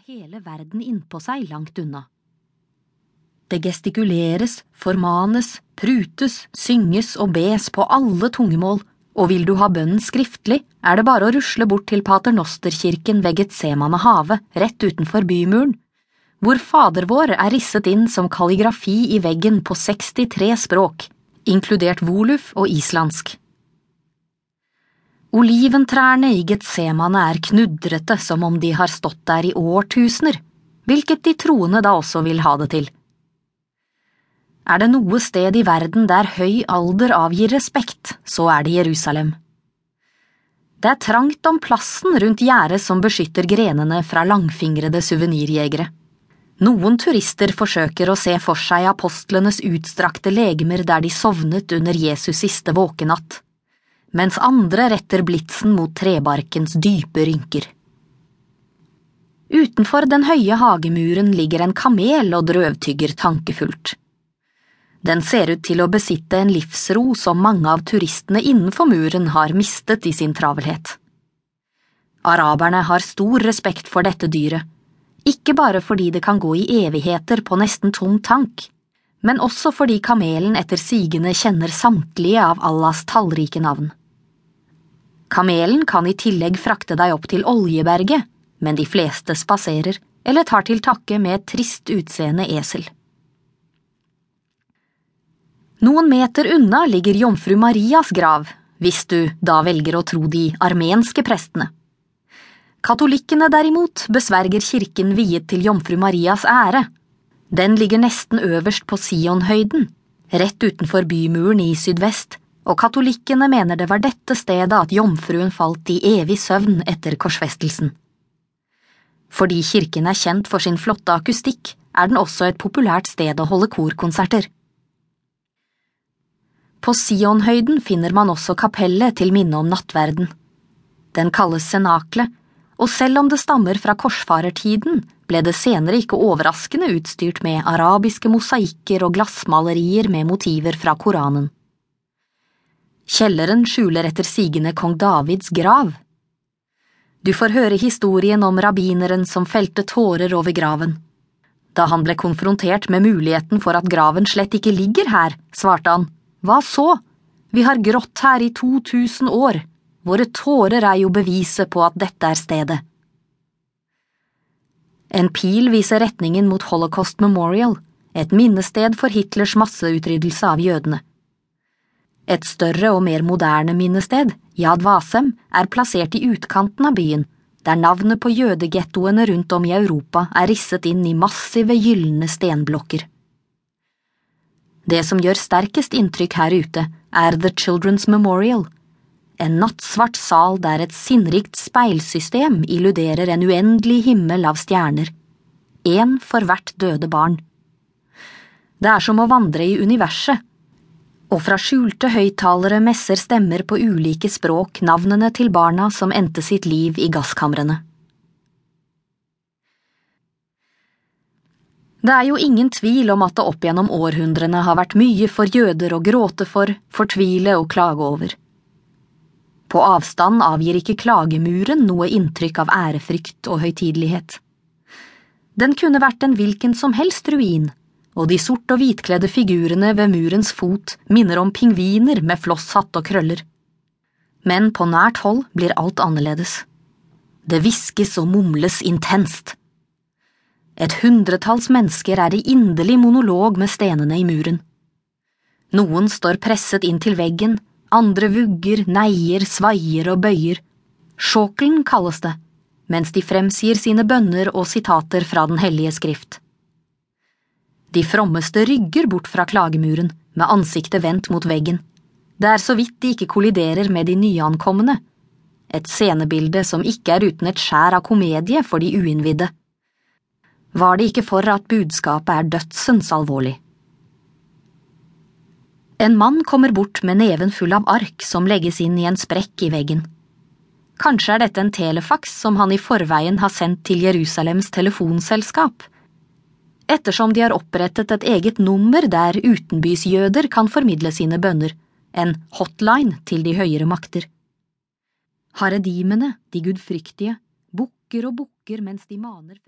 hele verden innpå seg langt unna. Det gestikuleres, formanes, prutes, synges og bes på alle tungemål, og vil du ha bønnen skriftlig, er det bare å rusle bort til paternosterkirken ved Getsemane havet, rett utenfor bymuren, hvor Fader vår er risset inn som kalligrafi i veggen på 63 språk, inkludert voluf og islandsk. Oliventrærne i Getsemane er knudrete som om de har stått der i årtusener, hvilket de troende da også vil ha det til. Er det noe sted i verden der høy alder avgir respekt, så er det Jerusalem. Det er trangt om plassen rundt gjerdet som beskytter grenene fra langfingrede suvenirjegere. Noen turister forsøker å se for seg apostlenes utstrakte legemer der de sovnet under Jesus' siste våkenatt, mens andre retter blitsen mot trebarkens dype rynker. Utenfor den høye hagemuren ligger en kamel og drøvtygger tankefullt. Den ser ut til å besitte en livsro som mange av turistene innenfor muren har mistet i sin travelhet. Araberne har stor respekt for dette dyret, ikke bare fordi det kan gå i evigheter på nesten tom tank, men også fordi kamelen etter sigende kjenner samtlige av Allahs tallrike navn. Kamelen kan i tillegg frakte deg opp til Oljeberget, men de fleste spaserer eller tar til takke med et trist utseende esel. Noen meter unna ligger jomfru Marias grav, hvis du da velger å tro de armenske prestene. Katolikkene derimot besverger kirken viet til jomfru Marias ære. Den ligger nesten øverst på Sionhøyden, rett utenfor bymuren i sydvest, og katolikkene mener det var dette stedet at jomfruen falt i evig søvn etter korsfestelsen. Fordi kirken er kjent for sin flotte akustikk, er den også et populært sted å holde korkonserter. På Sionhøyden finner man også kapellet til minne om nattverden. Den kalles senaklet, og selv om det stammer fra korsfarertiden, ble det senere ikke overraskende utstyrt med arabiske mosaikker og glassmalerier med motiver fra Koranen. Kjelleren skjuler etter sigende kong Davids grav. Du får høre historien om rabbineren som felte tårer over graven. Da han ble konfrontert med muligheten for at graven slett ikke ligger her, svarte han. Hva så? Vi har grått her i 2000 år, våre tårer er jo beviset på at dette er stedet. En pil viser retningen mot Holocaust Memorial, et minnested for Hitlers masseutryddelse av jødene. Et større og mer moderne minnested, Yad Vasem, er plassert i utkanten av byen, der navnet på jødegettoene rundt om i Europa er risset inn i massive gylne stenblokker. Det som gjør sterkest inntrykk her ute, er The Children's Memorial, en nattsvart sal der et sinnrikt speilsystem illuderer en uendelig himmel av stjerner, én for hvert døde barn. Det er som å vandre i universet, og fra skjulte høyttalere messer stemmer på ulike språk navnene til barna som endte sitt liv i gasskamrene. Det er jo ingen tvil om at det opp gjennom århundrene har vært mye for jøder å gråte for, fortvile og klage over. På avstand avgir ikke klagemuren noe inntrykk av ærefrykt og høytidelighet. Den kunne vært en hvilken som helst ruin, og de sort og hvitkledde figurene ved murens fot minner om pingviner med flosshatt og krøller. Men på nært hold blir alt annerledes. Det hviskes og mumles intenst. Et hundretalls mennesker er i inderlig monolog med stenene i muren. Noen står presset inn til veggen, andre vugger, neier, svaier og bøyer. Sjåkelen kalles det, mens de fremsier sine bønner og sitater fra Den hellige skrift. De frommeste rygger bort fra klagemuren, med ansiktet vendt mot veggen. Det er så vidt de ikke kolliderer med de nyankomne. Et scenebilde som ikke er uten et skjær av komedie for de uinnvidde var det ikke for at budskapet er dødsens alvorlig. En mann kommer bort med neven full av ark som legges inn i en sprekk i veggen. Kanskje er dette en telefaks som han i forveien har sendt til Jerusalems telefonselskap, ettersom de har opprettet et eget nummer der utenbysjøder kan formidle sine bønner, en hotline til de høyere makter. Haredimene, de gudfryktige, bukker og bukker mens de maner